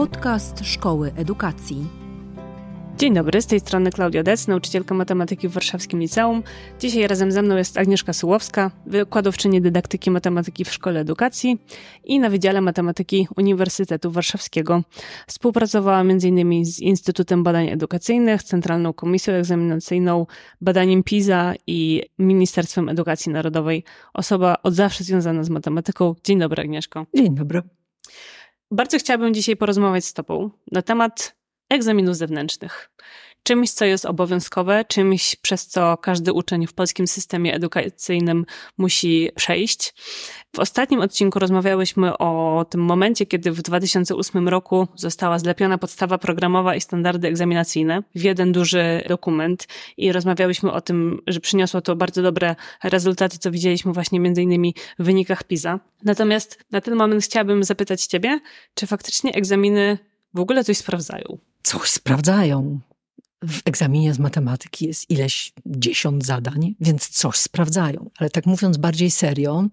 Podcast Szkoły Edukacji. Dzień dobry, z tej strony Klaudia Dec, nauczycielka matematyki w Warszawskim Liceum. Dzisiaj razem ze mną jest Agnieszka Sułowska, wykładowczyni dydaktyki matematyki w Szkole Edukacji i na Wydziale Matematyki Uniwersytetu Warszawskiego. Współpracowała m.in. z Instytutem Badań Edukacyjnych, Centralną Komisją Egzaminacyjną, badaniem PISA i Ministerstwem Edukacji Narodowej. Osoba od zawsze związana z matematyką. Dzień dobry, Agnieszko. Dzień dobry. Bardzo chciałabym dzisiaj porozmawiać z Tobą na temat egzaminów zewnętrznych. Czymś, co jest obowiązkowe, czymś, przez co każdy uczeń w polskim systemie edukacyjnym musi przejść. W ostatnim odcinku rozmawiałyśmy o tym momencie, kiedy w 2008 roku została zlepiona podstawa programowa i standardy egzaminacyjne w jeden duży dokument i rozmawiałyśmy o tym, że przyniosło to bardzo dobre rezultaty, co widzieliśmy właśnie między innymi w wynikach PISA. Natomiast na ten moment chciałabym zapytać Ciebie, czy faktycznie egzaminy w ogóle coś sprawdzają? Coś sprawdzają. W egzaminie z matematyki jest ileś dziesiąt zadań, więc coś sprawdzają. Ale tak mówiąc bardziej serio,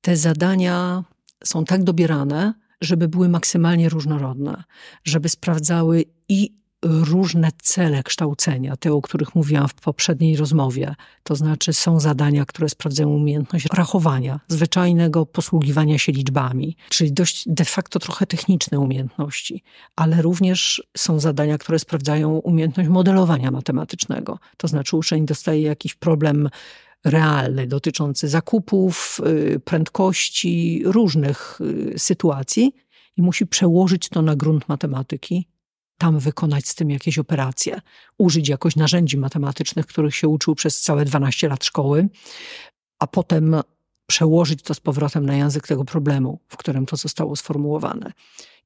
te zadania są tak dobierane, żeby były maksymalnie różnorodne, żeby sprawdzały i różne cele kształcenia, te, o których mówiłam w poprzedniej rozmowie. To znaczy są zadania, które sprawdzają umiejętność rachowania, zwyczajnego posługiwania się liczbami, czyli dość de facto trochę techniczne umiejętności, ale również są zadania, które sprawdzają umiejętność modelowania matematycznego. To znaczy uczeń dostaje jakiś problem realny dotyczący zakupów, y, prędkości, różnych y, sytuacji i musi przełożyć to na grunt matematyki tam wykonać z tym jakieś operacje, użyć jakoś narzędzi matematycznych, których się uczył przez całe 12 lat szkoły, a potem przełożyć to z powrotem na język tego problemu, w którym to zostało sformułowane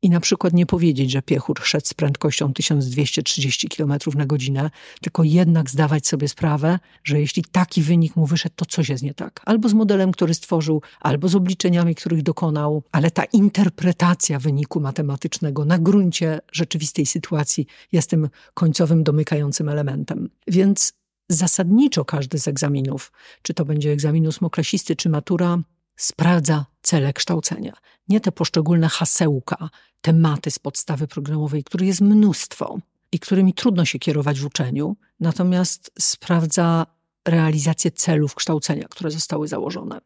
i na przykład nie powiedzieć, że piechur szedł z prędkością 1230 km na godzinę, tylko jednak zdawać sobie sprawę, że jeśli taki wynik mu wyszedł, to coś jest nie tak. Albo z modelem, który stworzył, albo z obliczeniami, których dokonał, ale ta interpretacja wyniku matematycznego na gruncie rzeczywistej sytuacji jest tym końcowym, domykającym elementem. Więc zasadniczo każdy z egzaminów, czy to będzie egzamin ósmoklasisty, czy matura, sprawdza cele kształcenia. Nie te poszczególne hasełka, tematy z podstawy programowej, których jest mnóstwo i którymi trudno się kierować w uczeniu, natomiast sprawdza realizację celów kształcenia, które zostały założone.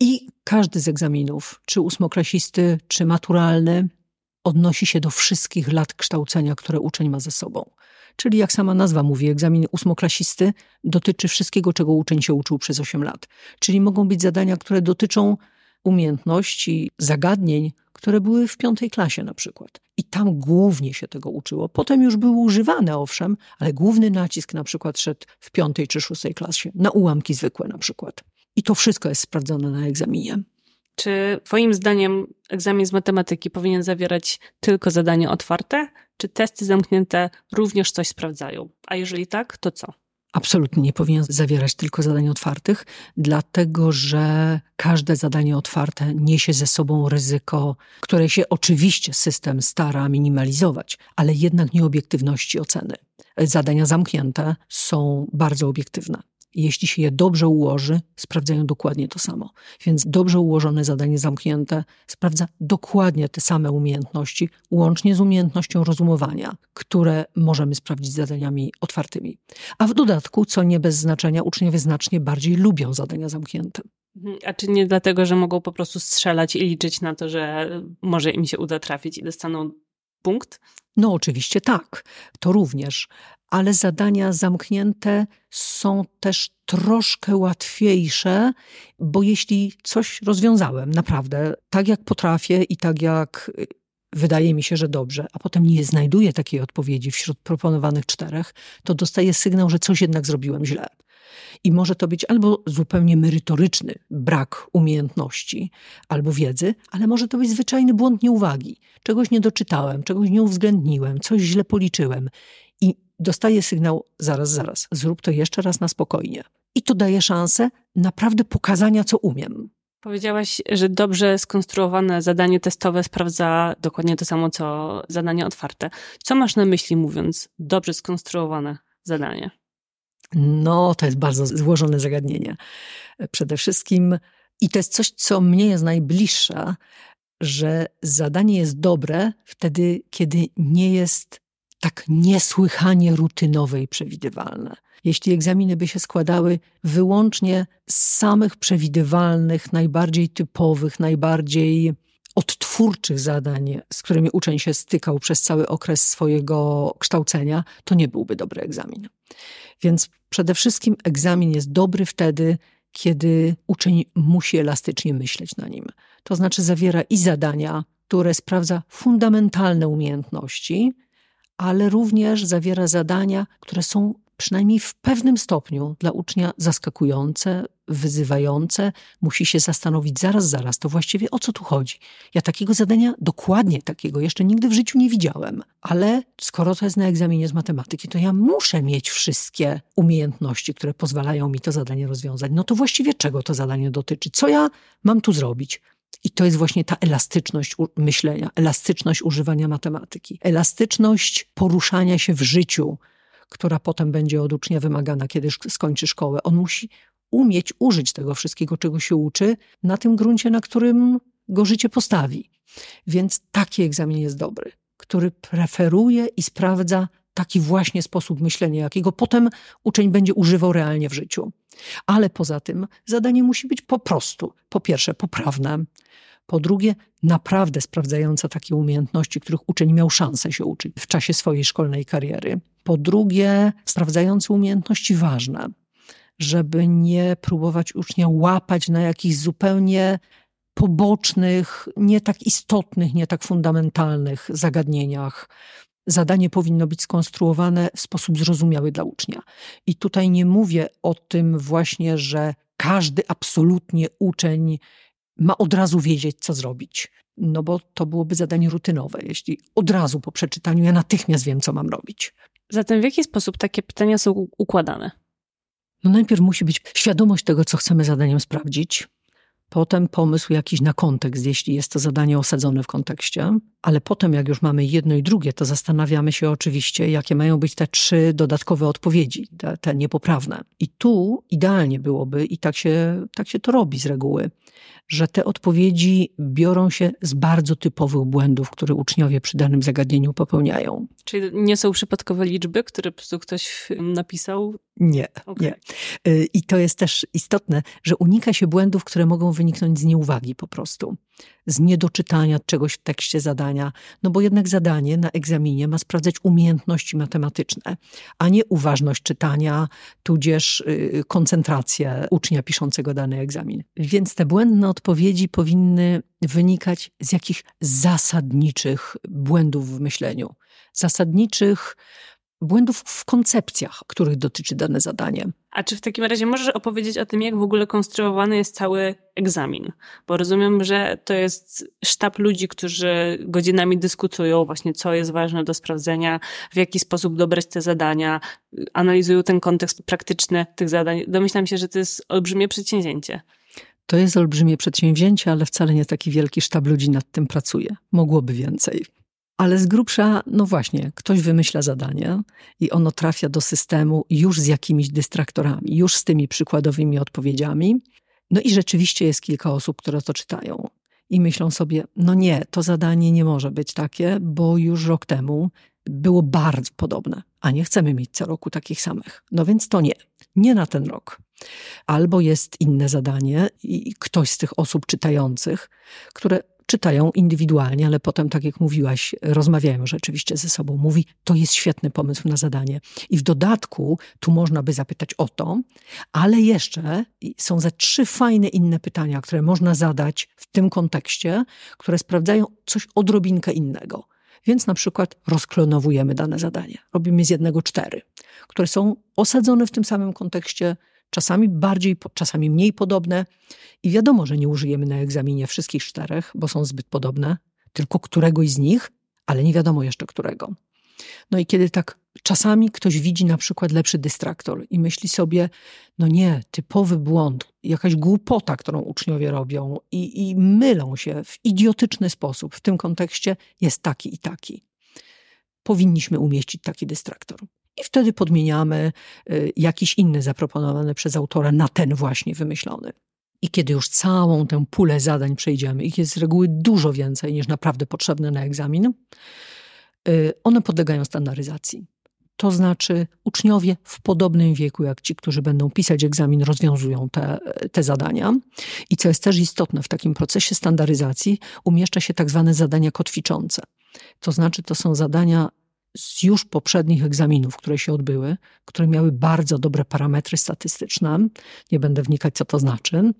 I każdy z egzaminów, czy ósmoklasisty, czy maturalny, odnosi się do wszystkich lat kształcenia, które uczeń ma ze sobą. Czyli jak sama nazwa mówi, egzamin ósmoklasisty dotyczy wszystkiego, czego uczeń się uczył przez 8 lat. Czyli mogą być zadania, które dotyczą umiejętności, zagadnień, które były w piątej klasie na przykład. I tam głównie się tego uczyło. Potem już były używane, owszem, ale główny nacisk na przykład szedł w piątej czy szóstej klasie, na ułamki zwykłe na przykład. I to wszystko jest sprawdzone na egzaminie. Czy Twoim zdaniem egzamin z matematyki powinien zawierać tylko zadania otwarte, czy testy zamknięte również coś sprawdzają? A jeżeli tak, to co? absolutnie nie powinien zawierać tylko zadań otwartych, dlatego że każde zadanie otwarte niesie ze sobą ryzyko, które się oczywiście system stara minimalizować, ale jednak nieobiektywności oceny. Zadania zamknięte są bardzo obiektywne jeśli się je dobrze ułoży, sprawdzają dokładnie to samo. Więc dobrze ułożone zadanie zamknięte sprawdza dokładnie te same umiejętności, łącznie z umiejętnością rozumowania, które możemy sprawdzić zadaniami otwartymi. A w dodatku, co nie bez znaczenia, uczniowie znacznie bardziej lubią zadania zamknięte. Mhm. A czy nie dlatego, że mogą po prostu strzelać i liczyć na to, że może im się uda trafić i dostaną punkt? No, oczywiście tak, to również, ale zadania zamknięte są też troszkę łatwiejsze, bo jeśli coś rozwiązałem naprawdę tak jak potrafię i tak jak y, wydaje mi się, że dobrze, a potem nie znajduję takiej odpowiedzi wśród proponowanych czterech, to dostaję sygnał, że coś jednak zrobiłem źle. I może to być albo zupełnie merytoryczny brak umiejętności albo wiedzy, ale może to być zwyczajny błąd nieuwagi. Czegoś nie doczytałem, czegoś nie uwzględniłem, coś źle policzyłem. I dostaję sygnał, zaraz, zaraz, zrób to jeszcze raz na spokojnie. I to daje szansę naprawdę pokazania, co umiem. Powiedziałaś, że dobrze skonstruowane zadanie testowe sprawdza dokładnie to samo, co zadanie otwarte. Co masz na myśli, mówiąc dobrze skonstruowane zadanie? No, to jest bardzo złożone zagadnienie. Przede wszystkim, i to jest coś, co mnie jest najbliższe, że zadanie jest dobre wtedy, kiedy nie jest tak niesłychanie rutynowe i przewidywalne. Jeśli egzaminy by się składały wyłącznie z samych przewidywalnych, najbardziej typowych, najbardziej odtwórczych zadań, z którymi uczeń się stykał przez cały okres swojego kształcenia, to nie byłby dobry egzamin. Więc przede wszystkim egzamin jest dobry wtedy, kiedy uczeń musi elastycznie myśleć na nim. To znaczy zawiera i zadania, które sprawdza fundamentalne umiejętności, ale również zawiera zadania, które są przynajmniej w pewnym stopniu dla ucznia zaskakujące, wyzywające. Musi się zastanowić zaraz, zaraz, to właściwie o co tu chodzi. Ja takiego zadania, dokładnie takiego, jeszcze nigdy w życiu nie widziałem. Ale skoro to jest na egzaminie z matematyki, to ja muszę mieć wszystkie umiejętności, które pozwalają mi to zadanie rozwiązać. No to właściwie czego to zadanie dotyczy? Co ja mam tu zrobić? I to jest właśnie ta elastyczność myślenia, elastyczność używania matematyki, elastyczność poruszania się w życiu, która potem będzie od ucznia wymagana, kiedy skończy szkołę. On musi umieć użyć tego wszystkiego, czego się uczy, na tym gruncie, na którym go życie postawi. Więc taki egzamin jest dobry, który preferuje i sprawdza taki właśnie sposób myślenia, jakiego potem uczeń będzie używał realnie w życiu. Ale poza tym zadanie musi być po prostu, po pierwsze, poprawne, po drugie, naprawdę sprawdzająca takie umiejętności, których uczeń miał szansę się uczyć w czasie swojej szkolnej kariery. Po drugie, sprawdzające umiejętności ważne, żeby nie próbować ucznia łapać na jakichś zupełnie pobocznych, nie tak istotnych, nie tak fundamentalnych zagadnieniach. Zadanie powinno być skonstruowane w sposób zrozumiały dla ucznia. I tutaj nie mówię o tym właśnie, że każdy absolutnie uczeń ma od razu wiedzieć, co zrobić. No bo to byłoby zadanie rutynowe, jeśli od razu po przeczytaniu ja natychmiast wiem, co mam robić. Zatem w jaki sposób takie pytania są układane? No najpierw musi być świadomość tego, co chcemy zadaniem sprawdzić. Potem pomysł jakiś na kontekst, jeśli jest to zadanie osadzone w kontekście, ale potem, jak już mamy jedno i drugie, to zastanawiamy się oczywiście, jakie mają być te trzy dodatkowe odpowiedzi, te, te niepoprawne. I tu idealnie byłoby, i tak się, tak się to robi z reguły, że te odpowiedzi biorą się z bardzo typowych błędów, które uczniowie przy danym zagadnieniu popełniają. Czyli nie są przypadkowe liczby, które po prostu ktoś napisał? Nie, okay. nie. Y, I to jest też istotne, że unika się błędów, które mogą wyniknąć z nieuwagi po prostu z niedoczytania czegoś w tekście zadania, no bo jednak zadanie na egzaminie ma sprawdzać umiejętności matematyczne, a nie uważność czytania, tudzież y, koncentrację ucznia piszącego dany egzamin. Więc te błędne odpowiedzi powinny wynikać z jakichś zasadniczych błędów w myśleniu, zasadniczych błędów w koncepcjach, których dotyczy dane zadanie. A czy w takim razie możesz opowiedzieć o tym, jak w ogóle konstruowany jest cały egzamin? Bo rozumiem, że to jest sztab ludzi, którzy godzinami dyskutują właśnie, co jest ważne do sprawdzenia, w jaki sposób dobrać te zadania, analizują ten kontekst praktyczny tych zadań. Domyślam się, że to jest olbrzymie przedsięwzięcie. To jest olbrzymie przedsięwzięcie, ale wcale nie taki wielki sztab ludzi nad tym pracuje. Mogłoby więcej. Ale z grubsza, no właśnie, ktoś wymyśla zadanie i ono trafia do systemu już z jakimiś dystraktorami, już z tymi przykładowymi odpowiedziami. No i rzeczywiście jest kilka osób, które to czytają i myślą sobie: No nie, to zadanie nie może być takie, bo już rok temu było bardzo podobne, a nie chcemy mieć co roku takich samych. No więc to nie, nie na ten rok. Albo jest inne zadanie i ktoś z tych osób czytających, które czytają indywidualnie, ale potem, tak jak mówiłaś, rozmawiają rzeczywiście ze sobą. Mówi, to jest świetny pomysł na zadanie. I w dodatku tu można by zapytać o to, ale jeszcze są ze trzy fajne inne pytania, które można zadać w tym kontekście, które sprawdzają coś odrobinkę innego. Więc na przykład rozklonowujemy dane zadanie. Robimy z jednego cztery, które są osadzone w tym samym kontekście, czasami bardziej, czasami mniej podobne. I wiadomo, że nie użyjemy na egzaminie wszystkich czterech, bo są zbyt podobne, tylko któregoś z nich, ale nie wiadomo jeszcze którego. No i kiedy tak czasami ktoś widzi na przykład lepszy dystraktor i myśli sobie, no nie, typowy błąd, jakaś głupota, którą uczniowie robią i, i mylą się w idiotyczny sposób w tym kontekście, jest taki i taki. Powinniśmy umieścić taki dystraktor i wtedy podmieniamy y, jakiś inny zaproponowany przez autora na ten właśnie wymyślony. I kiedy już całą tę pulę zadań przejdziemy, ich jest z reguły dużo więcej niż naprawdę potrzebne na egzamin, y, one podlegają standaryzacji. To znaczy, uczniowie w podobnym wieku jak ci, którzy będą pisać egzamin, rozwiązują te, te zadania. I co jest też istotne, w takim procesie standaryzacji umieszcza się tak zwane zadania kotwiczące. To znaczy, to są zadania z już poprzednich egzaminów, które się odbyły, które miały bardzo dobre parametry statystyczne. Nie będę wnikać, co to znaczy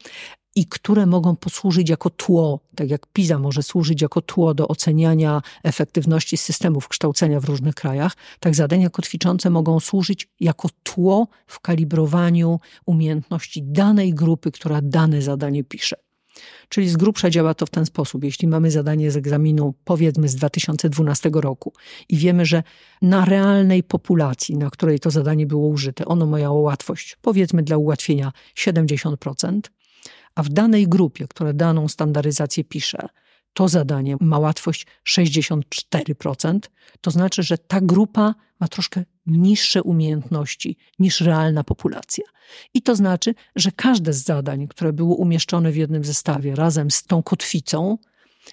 i które mogą posłużyć jako tło, tak jak PISA może służyć jako tło do oceniania efektywności systemów kształcenia w różnych krajach, tak zadania kotwiczące mogą służyć jako tło w kalibrowaniu umiejętności danej grupy, która dane zadanie pisze. Czyli z grubsza działa to w ten sposób. Jeśli mamy zadanie z egzaminu, powiedzmy z 2012 roku i wiemy, że na realnej populacji, na której to zadanie było użyte, ono miało łatwość, powiedzmy dla ułatwienia 70%, a w danej grupie, która daną standaryzację pisze, to zadanie ma łatwość 64%, to znaczy, że ta grupa ma troszkę niższe umiejętności niż realna populacja. I to znaczy, że każde z zadań, które było umieszczone w jednym zestawie razem z tą kotwicą,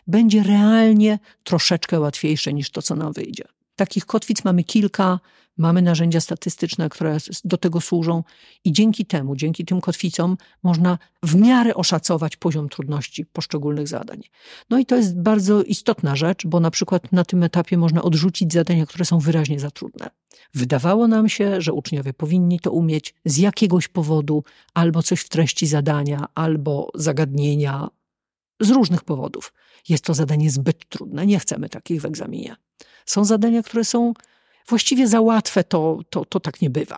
będzie realnie troszeczkę łatwiejsze niż to, co nam wyjdzie. Takich kotwic mamy kilka, mamy narzędzia statystyczne, które do tego służą, i dzięki temu, dzięki tym kotwicom, można w miarę oszacować poziom trudności poszczególnych zadań. No i to jest bardzo istotna rzecz, bo na przykład na tym etapie można odrzucić zadania, które są wyraźnie za trudne. Wydawało nam się, że uczniowie powinni to umieć z jakiegoś powodu, albo coś w treści zadania, albo zagadnienia, z różnych powodów. Jest to zadanie zbyt trudne, nie chcemy takich w egzaminie. Są zadania, które są właściwie za łatwe, to, to, to tak nie bywa.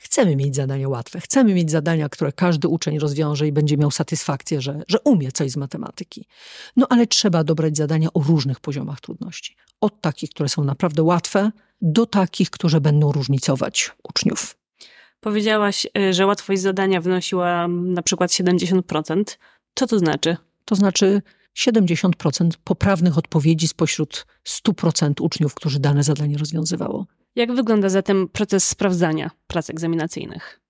Chcemy mieć zadania łatwe, chcemy mieć zadania, które każdy uczeń rozwiąże i będzie miał satysfakcję, że, że umie coś z matematyki. No ale trzeba dobrać zadania o różnych poziomach trudności. Od takich, które są naprawdę łatwe, do takich, które będą różnicować uczniów. Powiedziałaś, y, że łatwość zadania wynosiła na przykład 70%. Co to znaczy? To znaczy, 70% poprawnych odpowiedzi spośród 100% uczniów, którzy dane zadanie rozwiązywało. Jak wygląda zatem proces sprawdzania prac egzaminacyjnych?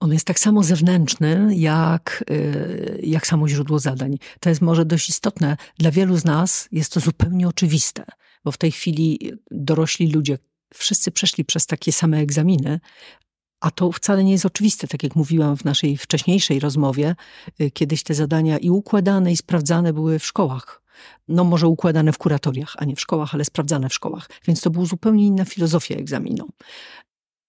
On jest tak samo zewnętrzny, jak, y, jak samo źródło zadań. To jest może dość istotne. Dla wielu z nas jest to zupełnie oczywiste, bo w tej chwili dorośli ludzie, wszyscy przeszli przez takie same egzaminy, a to wcale nie jest oczywiste, tak jak mówiłam w naszej wcześniejszej rozmowie. Y, kiedyś te zadania i układane, i sprawdzane były w szkołach. No może układane w kuratoriach, a nie w szkołach, ale sprawdzane w szkołach. Więc to była zupełnie inna filozofia egzaminu.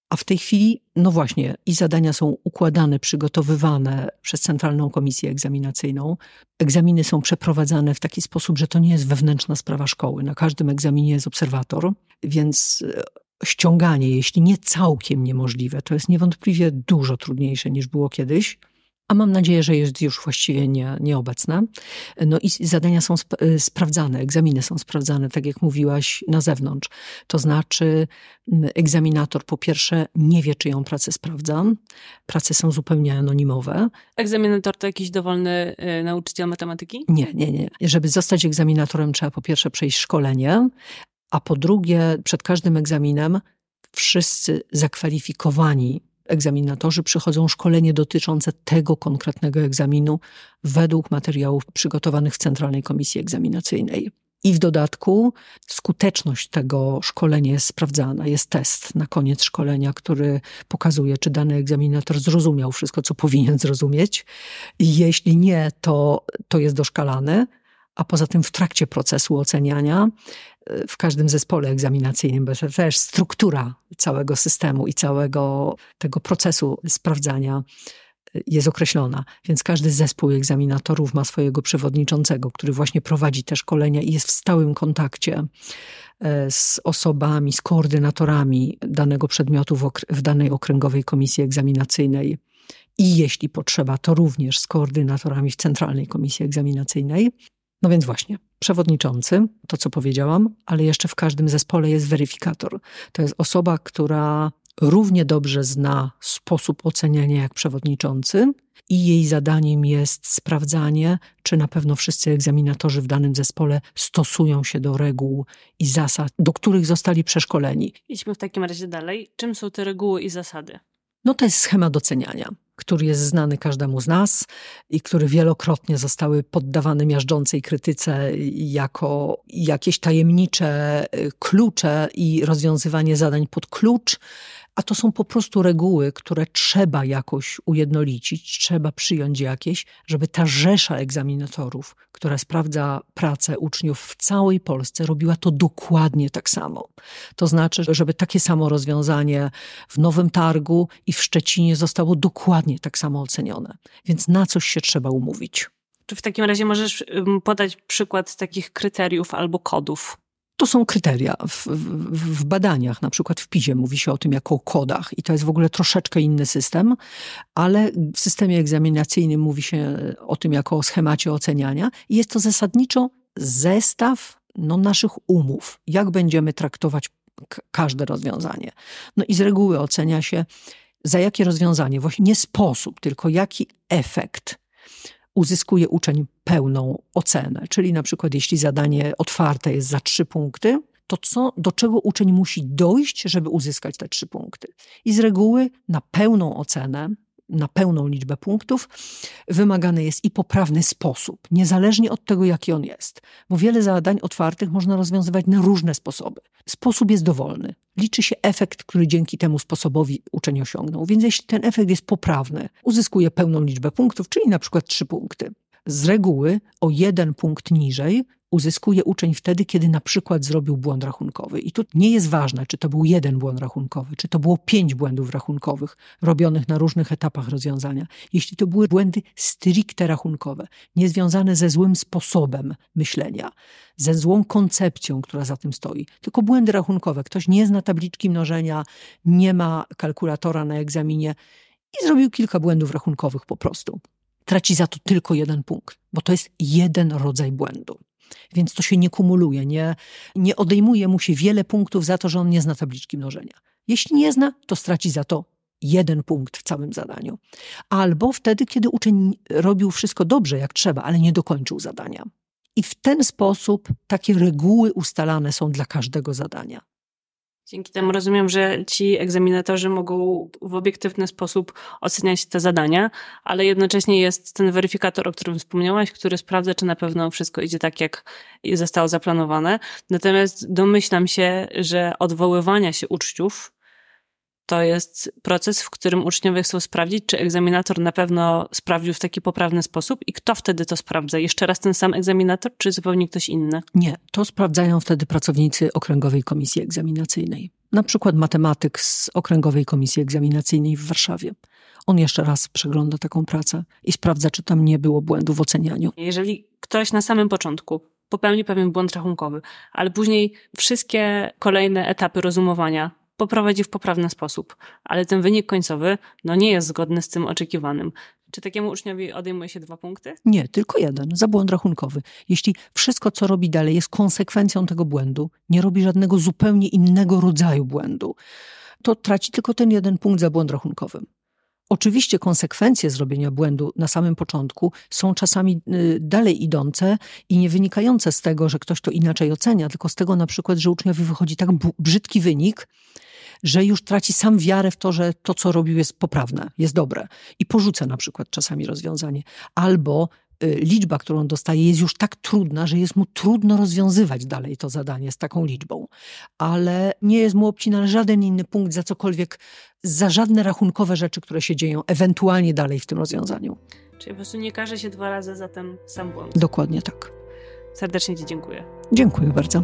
A w tej chwili, no właśnie, i zadania są układane, przygotowywane przez Centralną Komisję Egzaminacyjną. Egzaminy są przeprowadzane w taki sposób, że to nie jest wewnętrzna sprawa szkoły. Na każdym egzaminie jest obserwator, więc ściąganie, jeśli nie całkiem niemożliwe, to jest niewątpliwie dużo trudniejsze niż było kiedyś. A mam nadzieję, że jest już właściwie nie, nieobecna. No i zadania są sp y, sprawdzane, egzaminy są sprawdzane, tak jak mówiłaś, na zewnątrz. To znaczy, egzaminator po pierwsze nie wie, czy ją pracę sprawdza. Prace są zupełnie anonimowe. Egzaminator to jakiś dowolny y, nauczyciel matematyki? Nie, nie, nie. Żeby zostać egzaminatorem, trzeba po pierwsze przejść szkolenie, a po drugie, przed każdym egzaminem wszyscy zakwalifikowani egzaminatorzy przychodzą szkolenie dotyczące tego konkretnego egzaminu według materiałów przygotowanych w Centralnej Komisji Egzaminacyjnej. I w dodatku skuteczność tego szkolenia jest sprawdzana. Jest test na koniec szkolenia, który pokazuje, czy dany egzaminator zrozumiał wszystko, co powinien zrozumieć. I jeśli nie, to, to jest doszkalane. A poza tym w trakcie procesu oceniania w każdym zespole egzaminacyjnym, bo też struktura całego systemu i całego tego procesu sprawdzania jest określona. Więc każdy zespół egzaminatorów ma swojego przewodniczącego, który właśnie prowadzi te szkolenia i jest w stałym kontakcie e, z osobami, z koordynatorami danego przedmiotu w, w danej okręgowej komisji egzaminacyjnej. I jeśli potrzeba, to również z koordynatorami w Centralnej Komisji Egzaminacyjnej. No więc właśnie, przewodniczący, to co powiedziałam, ale jeszcze w każdym zespole jest weryfikator. To jest osoba, która równie dobrze zna sposób oceniania jak przewodniczący i jej zadaniem jest sprawdzanie, czy na pewno wszyscy egzaminatorzy w danym zespole stosują się do reguł i zasad, do których zostali przeszkoleni. Idźmy w takim razie dalej. Czym są te reguły i zasady? No to jest schemat oceniania. Który jest znany każdemu z nas i który wielokrotnie zostały poddawane miażdżącej krytyce jako jakieś tajemnicze y, klucze i rozwiązywanie zadań pod klucz, a to są po prostu reguły, które trzeba jakoś ujednolicić, trzeba przyjąć jakieś, żeby ta rzesza egzaminatorów, która sprawdza pracę uczniów w całej Polsce, robiła to dokładnie tak samo. To znaczy, żeby takie samo rozwiązanie w Nowym Targu i w Szczecinie zostało dokładnie tak samo ocenione. Więc na coś się trzeba umówić. Czy w takim razie możesz podać przykład takich kryteriów albo kodów? To są kryteria. W, w, w, badaniach, na przykład w PIZie mówi się o tym jako o kodach i to jest w ogóle troszeczkę inny system, ale w systemie egzaminacyjnym mówi się o tym jako o schemacie oceniania i jest to zasadniczo zestaw no, naszych umów, jak będziemy traktować każde rozwiązanie. No i z reguły ocenia się, za jakie rozwiązanie, właśnie nie sposób, tylko jaki efekt uzyskuje uczeń pełną ocenę. Czyli na przykład jeśli zadanie otwarte jest za trzy punkty, to co, do czego uczeń musi dojść, żeby uzyskać te trzy punkty. I z reguły na pełną ocenę na pełną liczbę punktów, wymagany jest i poprawny sposób, niezależnie od tego, jaki on jest. Bo wiele zadań otwartych można rozwiązywać na różne sposoby. Sposób jest dowolny. Liczy się efekt, który dzięki temu sposobowi uczeń osiągnął. Więc jeśli ten efekt jest poprawny, uzyskuje pełną liczbę punktów, czyli na przykład trzy punkty. Z reguły o jeden punkt niżej uzyskuje uczeń wtedy, kiedy na przykład zrobił błąd rachunkowy. I tu nie jest ważne, czy to był jeden błąd rachunkowy, czy to było pięć błędów rachunkowych robionych na różnych etapach rozwiązania. Jeśli to były błędy stricte rachunkowe, niezwiązane ze złym sposobem myślenia, ze złą koncepcją, która za tym stoi, tylko błędy rachunkowe. Ktoś nie zna tabliczki mnożenia, nie ma kalkulatora na egzaminie i zrobił kilka błędów rachunkowych po prostu. Traci za to tylko jeden punkt, bo to jest jeden rodzaj błędu. Więc to się nie kumuluje, nie, nie odejmuje mu się wiele punktów za to, że on nie zna tabliczki mnożenia. Jeśli nie zna, to straci za to jeden punkt w całym zadaniu. Albo wtedy, kiedy uczeń robił wszystko dobrze, jak trzeba, ale nie dokończył zadania. I w ten sposób takie reguły ustalane są dla każdego zadania. Dzięki temu rozumiem, że ci egzaminatorzy mogą w obiektywny sposób oceniać te zadania, ale jednocześnie jest ten weryfikator, o którym wspomniałaś, który sprawdza, czy na pewno wszystko idzie tak, jak zostało zaplanowane. Natomiast domyślam się, że odwoływania się uczciów to jest proces, w którym uczniowie chcą sprawdzić, czy egzaminator na pewno sprawdził w taki poprawny sposób i kto wtedy to sprawdza? Jeszcze raz ten sam egzaminator, czy zupełnie ktoś inny? Nie, to sprawdzają wtedy pracownicy Okręgowej Komisji Egzaminacyjnej. Na przykład matematyk z Okręgowej Komisji Egzaminacyjnej w Warszawie. On jeszcze raz przegląda taką pracę i sprawdza, czy tam nie było błędu w ocenianiu. Jeżeli ktoś na samym początku popełni pewien błąd rachunkowy, ale później wszystkie kolejne etapy rozumowania poprowadzi w poprawny sposób, ale ten wynik końcowy no, nie jest zgodny z tym oczekiwanym. Czy takiemu uczniowi odejmuje się dwa punkty? Nie, tylko jeden, za błąd rachunkowy. Jeśli wszystko, co robi dalej, jest konsekwencją tego błędu, nie robi żadnego zupełnie innego rodzaju błędu, to traci tylko ten jeden punkt za błąd rachunkowy. Oczywiście konsekwencje zrobienia błędu na samym początku są czasami y, dalej idące i nie wynikające z tego, że ktoś to inaczej ocenia, tylko z tego na przykład, że uczniowi wychodzi tak brzydki wynik, że już traci sam wiarę w to, że to, co robił, jest poprawne, jest dobre i porzuca na przykład czasami rozwiązanie. Albo liczba, którą dostaje, jest już tak trudna, że jest mu trudno rozwiązywać dalej to zadanie z taką liczbą. Ale nie jest mu obcinany żaden inny punkt za cokolwiek, za żadne rachunkowe rzeczy, które się dzieją ewentualnie dalej w tym rozwiązaniu. Czyli po prostu nie każe się dwa razy za ten sam błąd. Dokładnie tak. Serdecznie Ci dziękuję. Dziękuję bardzo.